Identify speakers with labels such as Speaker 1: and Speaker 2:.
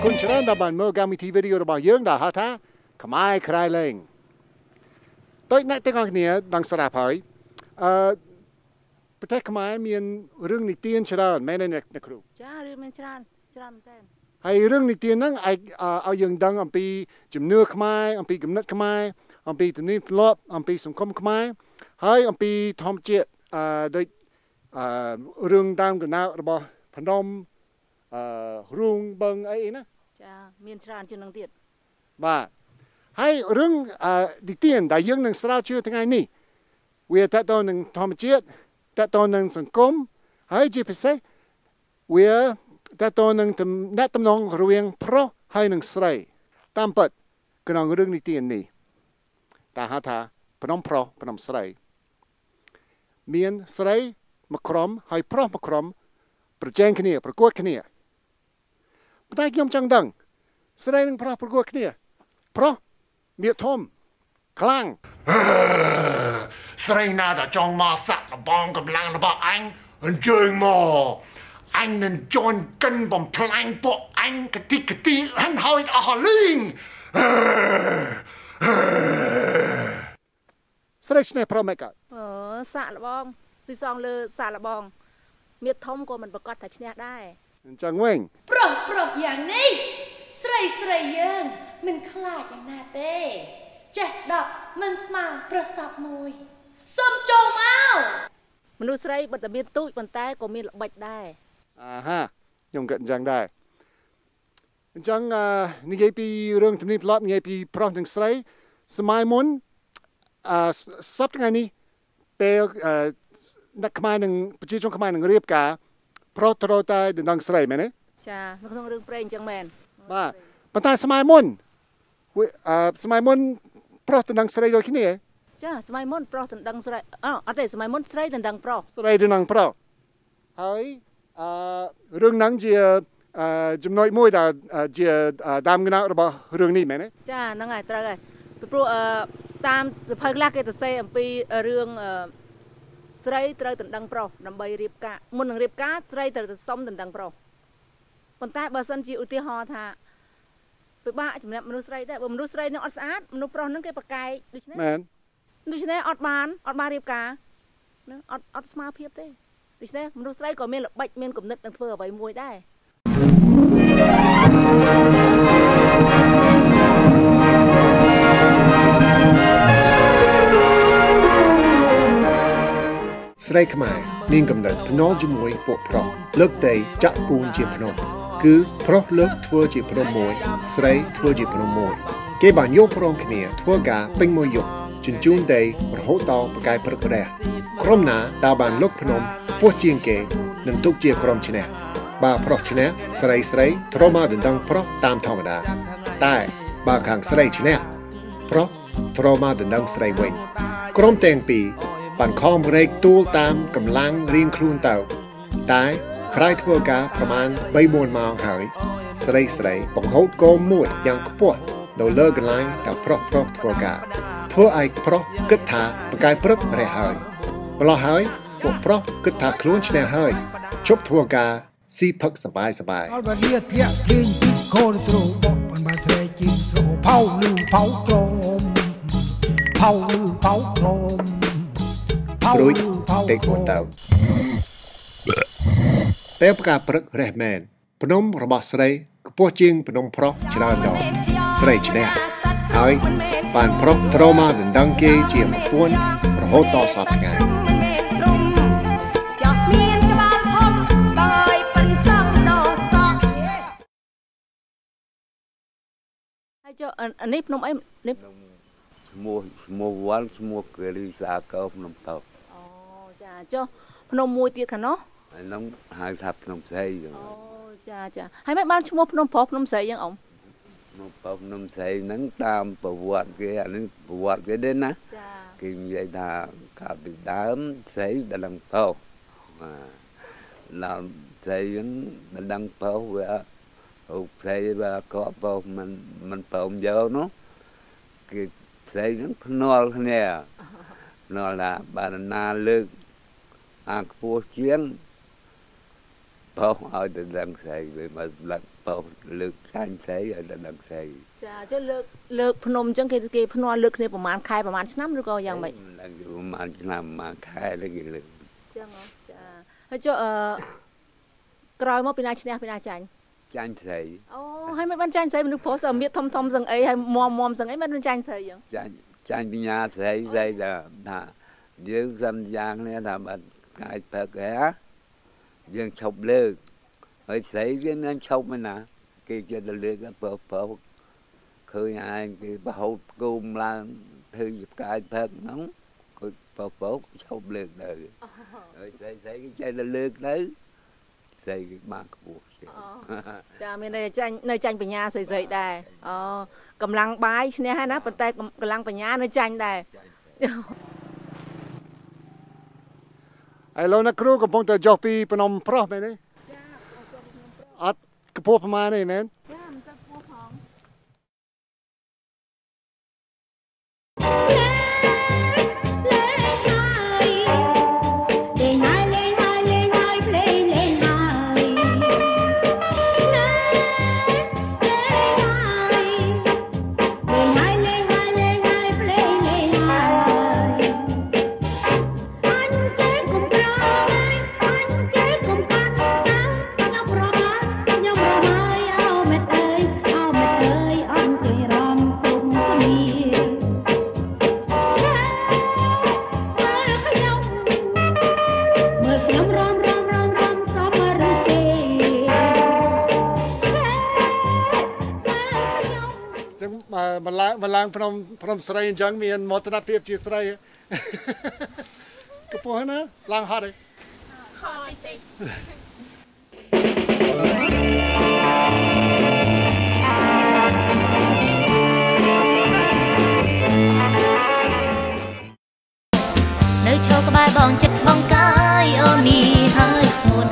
Speaker 1: ច្រើនដែលបានមើលកម្មវិធីវីដេអូរបស់យើងដែលហៅថាខ្មែរក្រៃលែងដូចអ្នកទាំងអស់គ្នាដឹងស្រាប់ហើយអឺប្រទេសខ្មែរមានរឿងនិទានច្រើនមែនទេអ្នកអ្នកគ្រូ
Speaker 2: ចារឿងមានច្រើនច្រើនមែនតើ
Speaker 1: ហើយរឿងនិទានហ្នឹងឲ្យឲ្យយើងដឹងអំពីជំនឿខ្មែរអំពីគំនិតខ្មែរអំពីទំនៀមទម្លាប់អំពីសង្គមខ្មែរហើយអំពីធម្មជាតិអឺដូចអឺរឿងតាមកណ្ដោរបស់ភ្នំ អឺរូងបឹងអីណា
Speaker 2: ចាមានច្រើនជាងនឹងទៀត
Speaker 1: បាទហើយរឿងអឺនិទានដែលយើងនឹងស្រាវជ្រាវថ្ងៃនេះវាតកតងនឹងធម្មជាតិតកតងនឹងសង្គមហើយជាពិសេសវាតកតងនឹងទំនាក់ទំនងរវាងប្រុសហើយនិងស្រីតាមពិតក្នុងរឿងនិទាននេះតាហៅថាភ្នំប្រុសភ្នំស្រី មានស្រីមួយក្រុមហើយប្រុសមួយក្រុមប្រជែងគ្នា ប្រកួតគ្នា ប៉ុន្តែខ្ញុំចង់ដឹង ស្រីនិងប្រុសប្រកួតគ្នាប្រុសមានធំខ្លាំង
Speaker 3: ស្រីណាដែលចង់មកសាក់លបងកម្លាំងរបស់អញអញ្ជើញមកអញនឹងជន់កិនបំផ្លាញពួកអញកតិកទីហិនហើយអស់លីង
Speaker 1: ស្រីឈ្នះប្រុសមិនកើត
Speaker 2: អឺសាក់លបងស៊ីសងលើសាក់លបងមៀតធំក៏មិនប្រកាសថាឈ្នះដែរ
Speaker 1: អញ្ចឹងវិញ
Speaker 4: ប្រុសប្រុសយ៉ាងនេះស្រីស្រីយើងមិនខ្លាចយ៉ាងណាទេចេះដកមិនស្មើប្រសពមួយសុំចូលមក
Speaker 2: មនុស្សស្រីបិទតែមានទូចប៉ុន្តែក៏មានល្បិចដែរ
Speaker 1: អាហាខ្ញុំក៏អញ្ចឹងដែរអញ្ចឹងអឺនិយាយពីរឿងទំនៀមទម្លាប់និយាយពីប្រុសនិងស្រីសម័យមុនអឺសពថ្ងៃនេះពេលអឺអ្នកខ្មែរនឹងប្រជាជនខ្មែរនឹងរៀបការ ប្រុសត្រូវតែដណ្ដឹងស្រីមែនទេ
Speaker 2: ចានៅក្នុងរឿងព្រេងអញ្ចឹងមែន
Speaker 1: បាទប៉ុន្តែសម័យមុនវាអឺសម័យមុនប្រុសដណ្ដឹងស្រីដូចគ្នា
Speaker 2: ចាសម័យមុនប្រុសដណ្ដឹងស្រីអអត់ទេសម័យមុនស្រីដណ្ដឹងប្រុស
Speaker 1: ស្រីដណ្ដឹងប្រុសហើយអឺរឿងហ្នឹងជាអឺចំណុចមួយដែលអឺជាអឺដើមកណ្ដោតរបស់រឿងនេះមែនទេ
Speaker 2: ចាហ្នឹងហើយត្រូវហើយពីព្រោះអឺតាមសភៅខ្លះគេទៅសេអំពីរឿងអឺ ស្រីត្រូវដណ្ដឹងប្រុសដើម្បីរៀបការមុននឹងរៀបការស្រីត្រូវទៅសុំដណ្ដឹងប្រុសប៉ុន្តែបើសិនជាឧទាហរណ៍ថាពិបាកសម្រាប់មនុស្សស្រីដែរបើមនុស្សស្រីនឹងអត់ស្អាតមនុស្សប្រុសនឹងគេប្រកែកដូច្នេះ
Speaker 1: មែន
Speaker 2: ដូច្នេះអត់បានអត់បានរៀបការណាអត់អត់ស្មារភាពទេដូច្នេះមនុស្សស្រីក៏មានល្បិចមានគំនិតនឹងធ្វើអ្វីមួយដែរ
Speaker 1: ស្រីខ្មែរមានកំណត់ភ្នំជាមួយពួកប្រុសលើកតែចាក់ពូនជាភ្នំគឺប្រុសលើកធ្វើជាភ្នំមួយ ស្រីធ្វើជាភ្នំមួយ គេបានយកព្រមគ្នាធ្វើការពេញមួយយប់ជញ្ជូនតែរហូតដល់ប្រកាយព្រឹករះក្រុមណាដែលបានលើកភ្នំពោះជាងគេនឹងទុកជាក្រុមឈ្នះបើប្រុសឈ្នះស្រីស្រីត្រូវមកដណ្ដឹងប្រុសតាមធម្មតាតែបើខាងស្រីឈ្នះប្រុសត្រូវមកដណ្ដឹងស្រីវិញក្រុមទាំងពីរ បង្ខំរែកទូលតាមកម្លាំងរៀងខ្លួនទៅតែក្រោយធ្វើការប្រមាណ3-4ម៉ោងហើយស្រីស្រីបង្ហូតគោមមួយយ៉ាងខ្ពស់នៅលើកន្លែងតែប្រុសប្រុសធ្វើការធ្វើឲ្យប្រុសគិតថាបកាយព្រឹករះហើយម្លោះហើយពួកប្រុសគិតថាខ្លួនឈ្នះហើយជប់ធ្វើការស៊ីផឹកសបាយសបាយ
Speaker 5: អល់បានីធាក់ព្រៀងពីកូនទ្រូបមិនបានស្រែជីងទ្រូផៅលឺផៅក្រមផៅលឺផៅក្រម
Speaker 1: រួច
Speaker 5: លឺផៅ
Speaker 1: តិច
Speaker 5: ក្រ
Speaker 1: មក
Speaker 5: ម
Speaker 1: ទៅពេលប្រកាព្រឹករះមែនភ្នំរបស់ស្រីខ្ពស់ជាងភ្នំប្រុសច្រើនដងស្រីឈ្នះហើយបានប្រុសត្រូវមកដណ្ដឹងគេជាប្រពន្ធរហូតដល់សពថ្ងៃ
Speaker 4: ចង់មានក្បាលធំបើយប៉ិនសងដល់សក់
Speaker 2: ហើយចុះអាអានេះភ្នំអីនេះ
Speaker 6: ឈ្មោះឈ្មោះវ៉ាន់ឈ្មោះគិរីសាកោភ្នំតោ
Speaker 2: អូ ចាចុះភ្នំមួយទៀតខាងនោះ
Speaker 6: ហើយហ្នឹងហៅថាភ្នំស្រីចឹង
Speaker 2: អូចាចាហើយមិនបានឈ្មោះភ្នំប្រុសភ្នំស្រីយ៉ាងអ៊ំ
Speaker 6: ភ្នំបោភ្នំស្រីហ្នឹងតាមប្រវត្តិគេអានេះប្រវត្តិគេទេណា
Speaker 2: ចា
Speaker 6: គេនិយាយថាកាលពីដើមស្រីដល់ដឹងប្រុសបាទដល់ស្រីហ្នឹងដល់ដឹងប្រុសវាអូស្រីវាក៏ប្រុសមិនមិនព្រមយកនោះគេស្រីហ្នឹងភ្នាល់គ្នាភ្នាល់ថាបានណាលើក អាខ្ពស់ជាងប្រុសឲ្យទៅដឹងស្រីវាមកលឹកពោះលើកចាញ់ស្រីឲ្យដល់ដឹងស្រី
Speaker 7: ចាចុះលើកលើកភ្នំអញ្ចឹងគេគេភ្នាល់លើកគ្នាប្រហែលខែប្រហែលឆ្នាំឬក៏យ៉ាងម៉េច
Speaker 6: មិនដឹងយូរប្រហែលឆ្នាំប្រហែលខែហ្នឹងគេលើក
Speaker 7: ចឹងហ៎ចាហើយចុះអឺក្រោយមកពីណាឈ្នះពីណាចាញ់
Speaker 6: ចាញ់ស្រី
Speaker 7: អូហើយមិនបានចាញ់ស្រីមនុស្សប្រុសសមៀតធំធំសឹងអីហើយមមមសឹងអីមិនបានចាញ់ស្រីចឹង
Speaker 6: ចាញ់ចាញ់បញ្ញាស្រីស្រីថាថាយើងសន្យាគ្នាថាបា ត់កាយផឹកហ៎យើងឈប់លើកហើយស្រីយើងនឹងឈប់មិនណា គេគេទៅលើកពោះពោះឃើញឯងគេបហូតគូមឡើងធ្វើជាផ្កាយផឹកហ្នឹងគាត់ពោះពោះឈប់លើកទៅហើយស្រីស្រីគេចេះទៅលើកទៅស្រីគេបានខ្ពស់ជាង
Speaker 7: ចាមានន័យចាញ់នៅចាញ់បញ្ញាស្រីស្រីដែរអូកម្លាំងបាយឈ្នះហើយណាប៉ុន្តែកម្លាំងបញ្ញានៅចាញ់ដែរ
Speaker 1: ឥឡូវណាគ្រូកំពុងតែចុះពីភ្នំប្រុសមែនទេអត់កពស់ប្រមាណទេមែន
Speaker 7: ចា ឡើង
Speaker 8: មក
Speaker 1: ឡើងភ្នំភ្នំស្រីអញ្ចឹងមានមោទនភាពជាស្រីកំពុងណាឡើងហត់ទេហត់តិច
Speaker 8: នៅឈរក្បែរបងចិត្តបងកាយអូននេះហើយស្មួន